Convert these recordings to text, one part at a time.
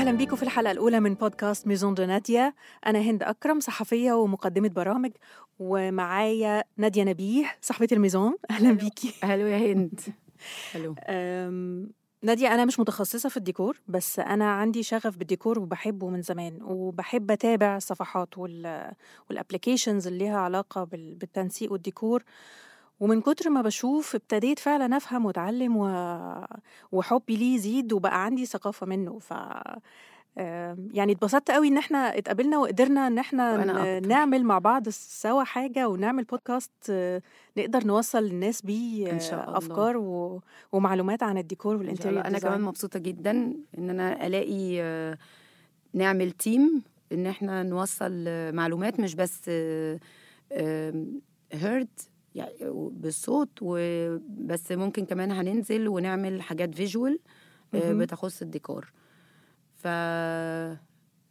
أهلا بيكم في الحلقة الأولى من بودكاست Maison de Nadia. أنا هند أكرم صحفية ومقدمة برامج ومعايا نادية نبيه صاحبة ال Maison. أهلا بيكي. hello يا هند. hello أم، نادية أنا مش متخصصة في الديكور بس أنا عندي شغف بالديكور وبحبه من زمان وبحب أتابع الصفحات وال وال applications اللي ليها علاقة بال- بالتنسيق والديكور. ومن كتر ما بشوف ابتديت فعلا أفهم وأتعلم و... وحبي ليه يزيد وبقى عندي ثقافة منه ف يعني اتبسطت قوي إن إحنا اتقابلنا وقدرنا إن إحنا. نعمل مع بعض سوا حاجة ونعمل بودكاست نقدر نوصل للناس بيه إن شاء آه، الله. أفكار و... ومعلومات عن الديكور الله. أنا كمان. مبسوطة جدا إن أنا ألاقي آه، نعمل تيم إن إحنا نوصل آه، معلومات مش بس هيرد يعني بالصوت وبس ممكن كمان هننزل ونعمل حاجات visual مهم. بتخص الديكور ف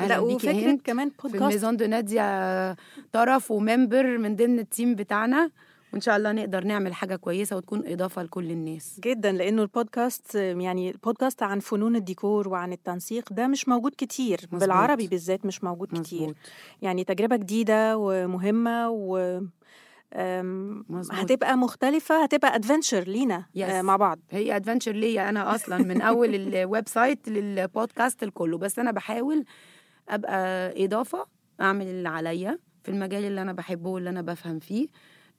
لا وفكرة كمان في بودكاست ال Maison de Nadia طرف و member من ضمن ال team بتاعنا وإن شاء الله نقدر نعمل حاجة كويسة وتكون إضافة لكل الناس جدا لأنه البودكاست آه، يعني البودكاست عن فنون الديكور وعن التنسيق ده مش موجود كتير مظبوط. بالعربي بالذات مش موجود كتير مظبوط يعني تجربة جديدة ومهمة و أم، مظبوط. هتبقى مختلفة هتبقى adventure لينا Yes. آه، مع بعض هي adventure ليا أنا أصلا من أول ال website للبودكاست الكله بس أنا بحاول أبقى إضافة أعمل اللي عليا في المجال اللي أنا بحبه واللي أنا بفهم فيه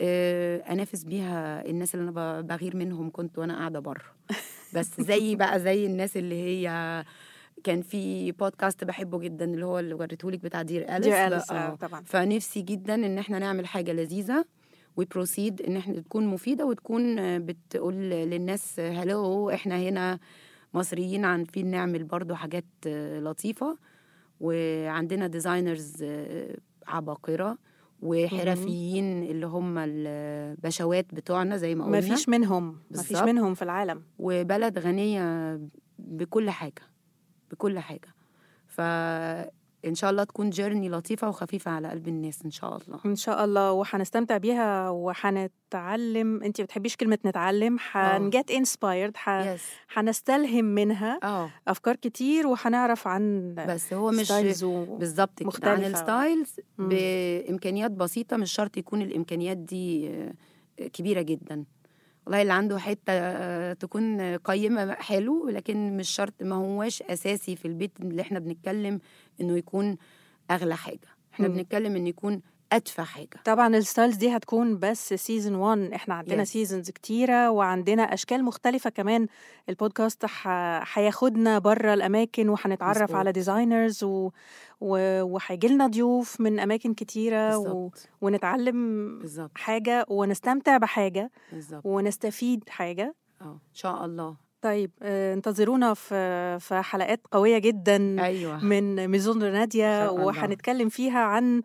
آه، أنافس بيها الناس اللي أنا بغير منهم كنت وأنا قاعدة بره بس زي بقى زي الناس اللي هي كان في بودكاست بحبه جدا اللي هو اللي وريتهولك بتاع Dear Alice Dear Alice، آه. طبعا. فنفسي جدا إن إحنا نعمل حاجة لذيذة و proceed إن إحنا تكون مفيدة وتكون بتقول للناس hello إحنا هنا مصريين عارفين نعمل برضو حاجات لطيفة وعندنا designers عباقرة وحرفيين اللي هم البشوات بتوعنا زي ما قلنا. ما فيش منهم ما فيش بالظبط. منهم في العالم. وبلد غنية بكل حاجة بكل حاجة. فإن شاء الله تكون journey لطيفة وخفيفة على قلب الناس إن شاء الله إن شاء الله وهنستمتع بيها وهنتعلم انت بتحبيش كلمة نتعلم هن get inspired هنستلهم منها آه أفكار كتير وهنعرف عن بس هو مش. بالظبط. عن ال styles مم. بإمكانيات بسيطة مش شرط يكون الإمكانيات دي آه، كبيرة جدا والله اللي عنده حتة آه، تكون قيمة حلو لكن مش شرط ما هواش أساسي في البيت اللي إحنا بنتكلم إنه يكون أغلى حاجة إحنا مم. بنتكلم إنه يكون أدفى حاجة. طبعا ال styles دي هتكون بس season 1 إحنا عندنا Yes. seasons كتيرة وعندنا أشكال مختلفة كمان. البودكاست ح- هياخدنا بره الأماكن وهنتعرف. على designers و... و... وهيجي لنا ضيوف من أماكن كتيرة و... ونتعلم بالظبط. حاجة ونستمتع بحاجة بالظبط. ونستفيد حاجة. آه إن شاء الله. طيب آه، انتظرونا في في حلقات قوية جدا أيوه. من ميزون الله. وهنتكلم فيها عن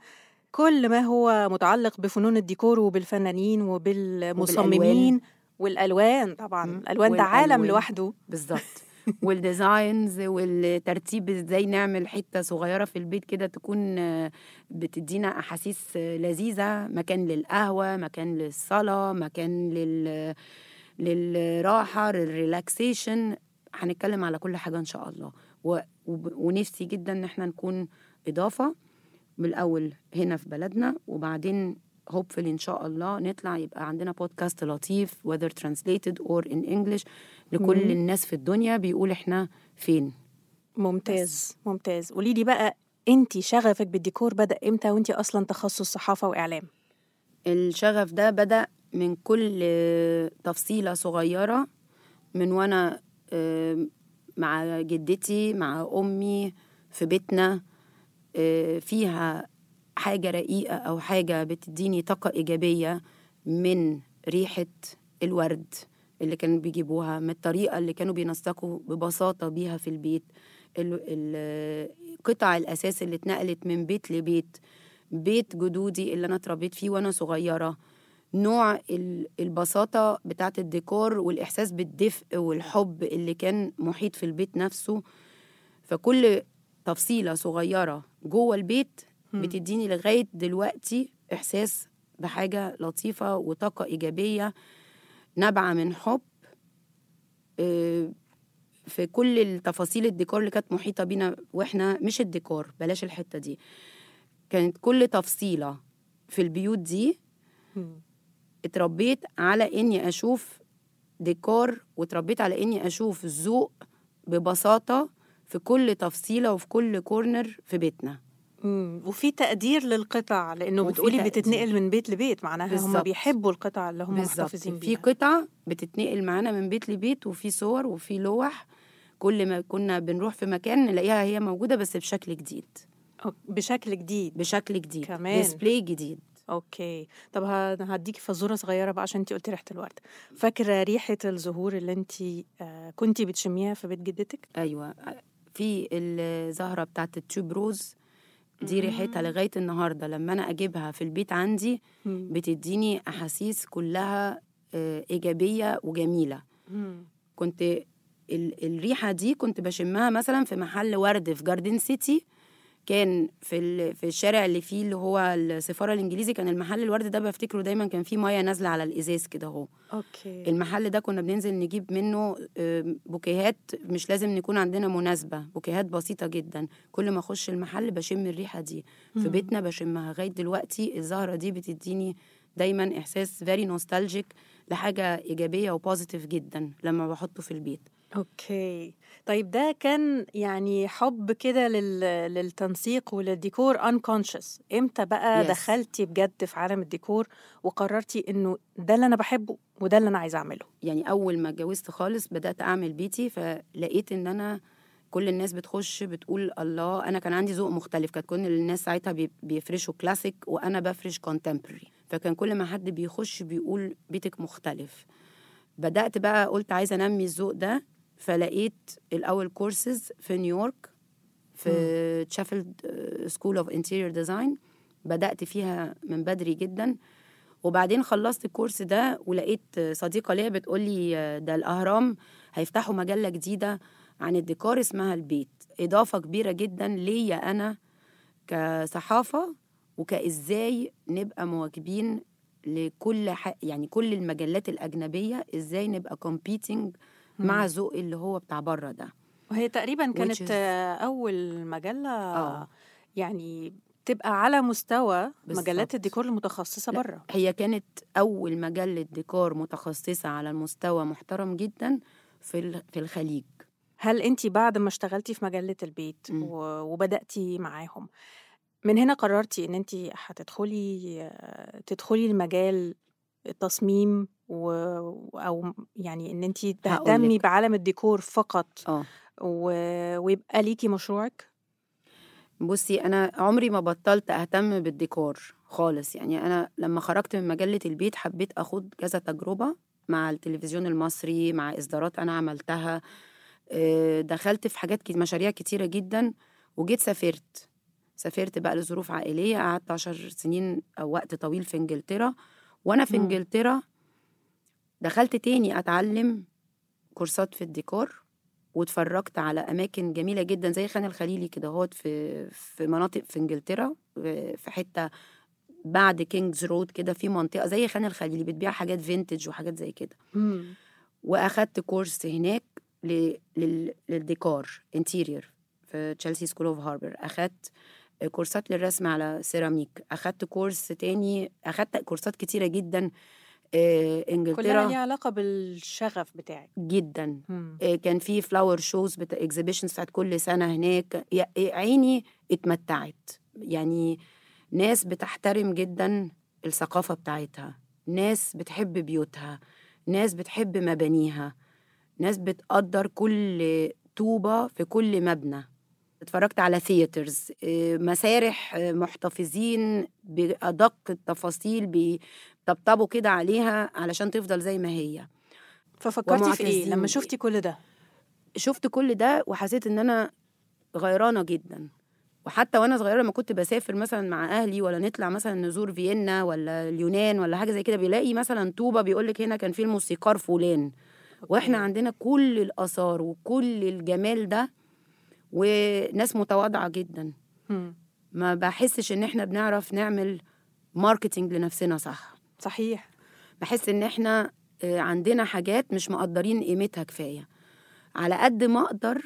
كل ما هو متعلق بفنون الديكور وبالفنانين وبالمصممين والألوان طبعا. مم. الألوان ده عالم والألوان. لوحده. بالظبط وال designs والترتيب إزاي نعمل حتة صغيرة في البيت كده تكون آه، بتدينا أحاسيس آه، لذيذة. مكان للقهوة مكان للصلاة مكان لل للراحة لل relaxation هنتكلم على كل حاجة إن شاء الله. و... ونفسي جدا إن إحنا نكون إضافة. بالاول هنا في بلدنا وبعدين hopefully إن شاء الله نطلع يبقى عندنا بودكاست لطيف whether translated or in English لكل مم. الناس في الدنيا بيقول إحنا فين. ممتاز ممتاز. قولي لي بقى انت شغفك بالديكور بدأ إمتى وانت أصلا تخصص صحافة وإعلام؟ الشغف ده بدأ من كل تفصيلة صغيرة من وأنا آه، مع جدتي مع أمي في بيتنا. فيها حاجة رقيقة أو حاجة بتديني طاقة إيجابية من ريحة الورد اللي كانوا بيجيبوها من الطريقة اللي كانوا بينسقوا ببساطة بيها في البيت. ال- ال- قطع الأساس اللي اتنقلت من بيت لبيت. بيت جدودي اللي أنا اتربيت فيه وأنا صغيرة. نوع ال- البساطة بتاعت الديكور والإحساس بالدفء والحب اللي كان محيط في البيت نفسه. فكل تفصيلة صغيرة جوه البيت. بتديني لغاية دلوقتي إحساس بحاجة لطيفة وطاقة إيجابية نابعة من حب آه، في كل التفاصيل الديكور اللي كانت محيطة بينا وإحنا مش الديكور بلاش الحتة دي كانت كل تفصيلة في البيوت دي. اتربيت على إني أشوف ديكور واتربيت على إني أشوف ذوق ببساطة في كل تفصيلة وفي كل corner في بيتنا. مم. وفي تقدير للقطع لأنه بتقولي تقدير. بتتنقل من بيت لبيت معناها هم. بيحبوا القطع اللي هم بالظبط. محتفظين في بيها. قطع بتتنقل معانا من بيت لبيت وفي صور وفي لوح. كل ما كنا بنروح في مكان نلاقيها هي موجودة بس بشكل جديد. بشكل جديد. بشكل جديد. كمان. display جديد. okay. طب هديكي فزورة صغيرة بقى عشان انتي قلتي ريحة الورد. فاكرة ريحة الزهور اللي انتي آه كنتي بتشميها في بيت جدتك؟ أيوه. في الزهرة بتاعت ال tube rose دي ريحتها لغاية النهارده لما أنا أجيبها في البيت عندي. بتديني أحاسيس كلها آه، إيجابية وجميلة مم. كنت ال- الريحة دي كنت بشمها مثلا في محل ورد في جاردن سيتي كان في في الشارع اللي فيه اللي هو السفارة الإنجليزي كان المحل الورد ده بفتكره دايما كان فيه مية نازلة على الإزاز كده أهو. okay. المحل ده كنا بننزل نجيب منه بوكيهات مش لازم نكون عندنا مناسبة بوكيهات بسيطة جدا. كل ما أخش المحل بشم الريحة دي. في. بيتنا بشمها. لغاية دلوقتي الزهرة دي بتديني دايما إحساس very nostalgic لحاجة إيجابية و positive جدا لما بحطه في البيت. okay. طيب ده كان يعني حب كده لل... للتنسيق وللديكور unconscious. إمتى بقى Yes. دخلتي بجد في عالم الديكور وقررتي إنه ده اللي أنا بحبه وده اللي أنا عايزة أعمله؟ يعني أول ما اتجوزت خالص بدأت أعمل بيتي فلقيت إن أنا كل الناس بتخش بتقول الله أنا كان عندي ذوق مختلف. كانت كل الناس ساعتها بي- بيفرشوا كلاسيك وأنا بفرش contemporary فكان كل ما حد بيخش بيقول بيتك مختلف. بدأت بقى قلت عايزة أنمي الذوق ده فلقيت الأول كورسز في نيويورك في Sheffield School of Interior Design بدأت فيها من بدري جدا. وبعدين خلصت ال course ده ولقيت صديقة ليا بتقول لي ده الأهرام هيفتحوا مجلة جديدة عن الديكور اسمها البيت. إضافة كبيرة جدا ليا أنا كصحافة وكإزاي نبقى مواكبين لكل. يعني كل المجلات الأجنبية إزاي نبقى competing مع ذوق اللي هو بتاع بره ده وهي تقريبا كانت أول مجلة آه. يعني تبقى على مستوى بالظبط. مجلات الديكور المتخصصة لا، بره هي كانت أول مجلة ديكور متخصصة على المستوى محترم جدا في في الخليج هل انت بعد ما اشتغلتي في مجلة البيت مم. و- وبدأتي معاهم من هنا قررتي إن انت هتدخلي تدخلي المجال التصميم و... أو يعني إن انت تهتمي. بعالم الديكور فقط آه. و... ويبقى ليكي مشروعك؟ بصي أنا عمري ما بطلت أهتم بالديكور خالص. يعني أنا لما خرجت من مجلة البيت حبيت اخد كذا تجربة مع التلفزيون المصري مع إصدارات أنا عملتها. آه، دخلت في حاجات مشاريع كتيرة جدا وجيت سافرت. سافرت بقى لظروف عائلية قعدت عشر سنين أو وقت طويل في إنجلترا. وأنا في. إنجلترا دخلت تاني أتعلم كورسات في الديكور واتفرجت على أماكن جميلة جدا زي خان الخليلي كده هو في في مناطق في إنجلترا في حتة بعد كينجز رود كده في منطقة زي خان الخليلي بتبيع حاجات vintage وحاجات زي كده وأخدت كورس هناك. للديكور interior في Chelsea School of Harbour أخدت كورسات للرسم على سيراميك أخدت كورس تاني أخدت كورسات كتيرة جدا آه، كلها انجلترا ليها علاقة بالشغف بتاعك. جدا. مم. آه، كان في flower shows بتاع exhibitions بتاعت كل سنة هناك. عيني اتمتعت. يعني ناس بتحترم جدا الثقافة بتاعتها. ناس بتحب بيوتها. ناس بتحب مبانيها. ناس بتقدر كل طوبة في كل مبنى. اتفرجت على theatres مسارح آه، محتفظين بأدق التفاصيل بيطبطبوا كده عليها علشان تفضل زي ما هي. ففكرتي في إيه لما. شفتي كل ده؟ شفت كل ده وحسيت إن أنا غيرانة جدا. وحتى وأنا صغيرة لما كنت بسافر مثلا مع أهلي ولا نطلع مثلا نزور فيينا ولا اليونان ولا حاجة زي كده بيلاقي مثلا طوبة بيقول لك هنا كان في الموسيقار فلان. وإحنا عندنا كل الآثار وكل الجمال ده وناس متواضعة جدا. ما بحسش إن إحنا بنعرف نعمل ماركتينج لنفسنا صح. صحيح. بحس إن إحنا آه، عندنا حاجات مش مقدرين قيمتها كفاية. على قد ما أقدر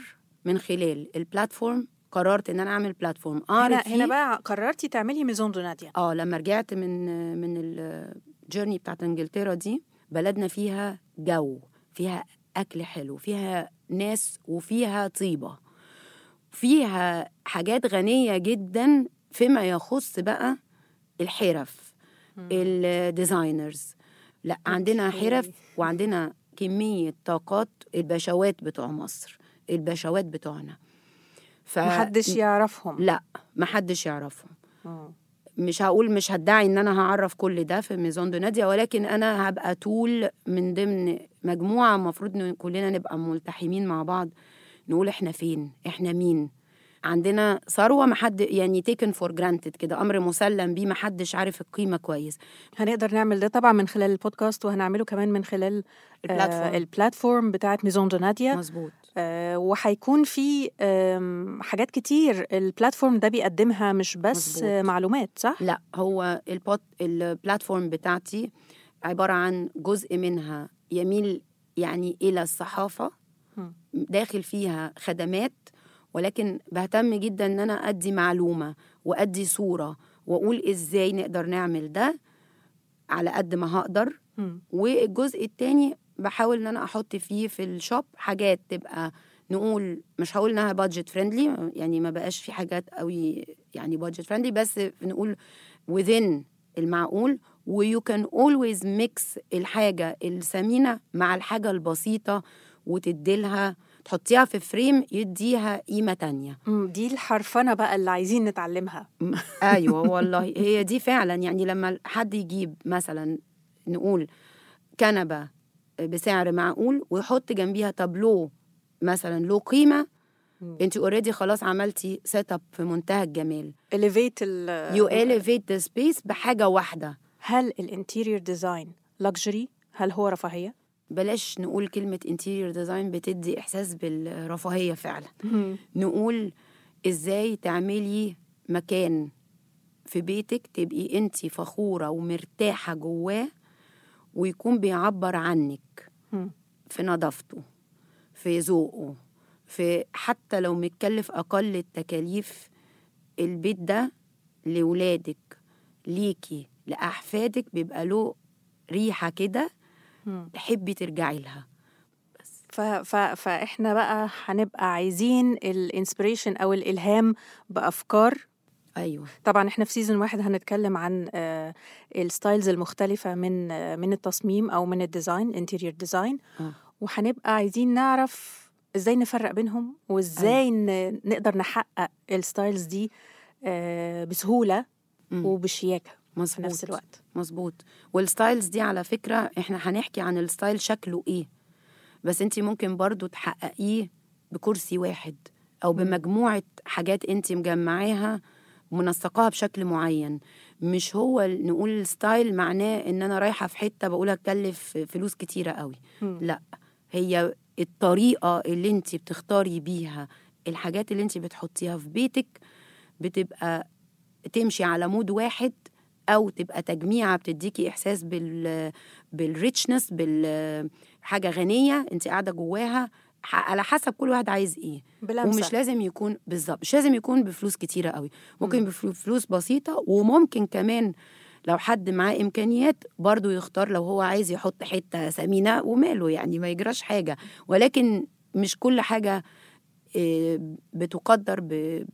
من خلال ال platform قررت إن أنا أعمل platform اعرض هنا هنا بقى قررتي تعملي Maison de Nadia آه لما رجعت من من ال journey بتاعت إنجلترا دي بلدنا فيها جو فيها أكل حلو فيها ناس وفيها طيبة. فيها حاجات غنية جدا فيما يخص بقى الحرف ال designers. لا عندنا. حرف وعندنا كمية طاقات البشوات بتوع مصر البشوات بتوعنا. ف... محدش يعرفهم. لا محدش يعرفهم. مش هقول مش هدعي إن أنا هعرف كل ده في Maison de Nadia ولكن أنا هبقى طول من ضمن مجموعة المفروض إن كلنا نبقى ملتحمين مع بعض نقول إحنا فين إحنا مين عندنا ثروة ما حد يعني taken for granted كده أمر مسلم بيه ما حدش عارف القيمة كويس هنقدر نعمل ده طبعا من خلال البودكاست وهنعمله كمان من خلال ال platform. آه ال platform بتاعت Maison de Nadia مظبوط آه وهيكون في آم، حاجات كتير ال platform ده بيقدمها مش بس. آه معلومات صح؟ لا هو البوت ال platform بتاعتي عبارة عن جزء منها يميل يعني إلى الصحافة مم. داخل فيها خدمات ولكن بهتم جدا إن أنا أدي معلومة وأدي صورة وأقول إزاي نقدر نعمل ده على قد ما هقدر. والجزء التاني بحاول إن أنا أحط فيه في ال shop حاجات تبقى نقول مش هقول إنها budget friendly يعني ما بقاش في حاجات قوي يعني budget friendly بس نقول within المعقول و you can always mix الحاجة الثمينة مع الحاجة البسيطة وتديلها تحطيها في frame يديها قيمة تانية. دي الحرفنة بقى اللي عايزين نتعلمها. أيوه والله. هي دي فعلا يعني لما حد يجيب مثلا نقول كنبة بسعر معقول ويحط جنبيها تابلو مثلا له قيمة مم. انت already خلاص عملتي set up في منتهى الجمال. Elevate ال you elevate the space بحاجة واحدة. هل ال interior design luxury هل هو رفاهية؟ بلاش نقول كلمة interior design بتدي إحساس بالرفاهية فعلا نقول إزاي تعملي مكان في بيتك تبقي أنت فخورة ومرتاحة جواه ويكون بيعبر عنك. في نظافته في ذوقه في حتى لو متكلف أقل التكاليف البيت ده لولادك ليكي لأحفادك بيبقى له ريحة كده. تحبي ترجعي لها. ف... ف... فإحنا بقى هنبقى عايزين ال inspiration أو الإلهام بأفكار. أيوه. طبعا إحنا في season واحد هنتكلم عن آه، ال styles المختلفة من آه، من التصميم أو من ال design interior design آه. وهنبقى عايزين نعرف إزاي نفرق بينهم وإزاي ن- نقدر نحقق ال styles دي آه، بسهولة مم. وبشياكة في مظبوط نفس الوقت. مظبوط. وال styles دي على فكرة إحنا هنحكي عن ال style شكله إيه. بس انت ممكن برضو تحققيه بكرسي واحد أو بمجموعة حاجات انت مجمعاها ومنسقاها بشكل معين. مش هو نقول ال style معناه إن أنا رايحة في حتة بقول أتكلف فلوس كتيرة قوي. مم. لا. هي الطريقة اللي انت بتختاري بيها الحاجات اللي انت بتحطيها في بيتك بتبقى تمشي على mood واحد أو تبقى تجميعة بتديكي إحساس بال بال richness بالحاجة غنية انت قاعدة جواها على حسب كل واحد عايز إيه. بلمسة. ومش لازم يكون بالظبط مش لازم يكون بفلوس كتيرة قوي. ممكن بفلوس بسيطة وممكن كمان لو حد معاه إمكانيات برضو يختار لو هو عايز يحط حتة ثمينه وماله يعني ما يجراش حاجة. ولكن مش كل حاجة آه، بتقدر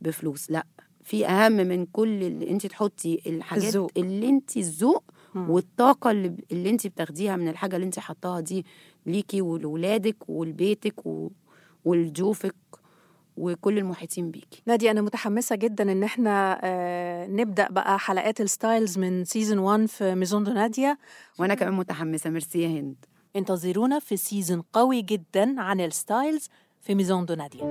بفلوس لأ. في أهم من كل اللي أنت تحطي الحاجات الذوق. اللي أنت الذوق. والطاقة اللي, اللي أنت بتاخديها من الحاجة اللي أنت حطاها دي ليكي ولولادك ولبيتك و- ولضيوفك وكل المحيطين بيكي. ناديا أنا متحمسة جدا إن إحنا آه، نبدأ بقى حلقات ال styles من season 1 في Maison de Nadia وأنا كمان متحمسة. ميرسي يا هند. انتظرونا في season قوي جدا عن ال styles في Maison De Nadia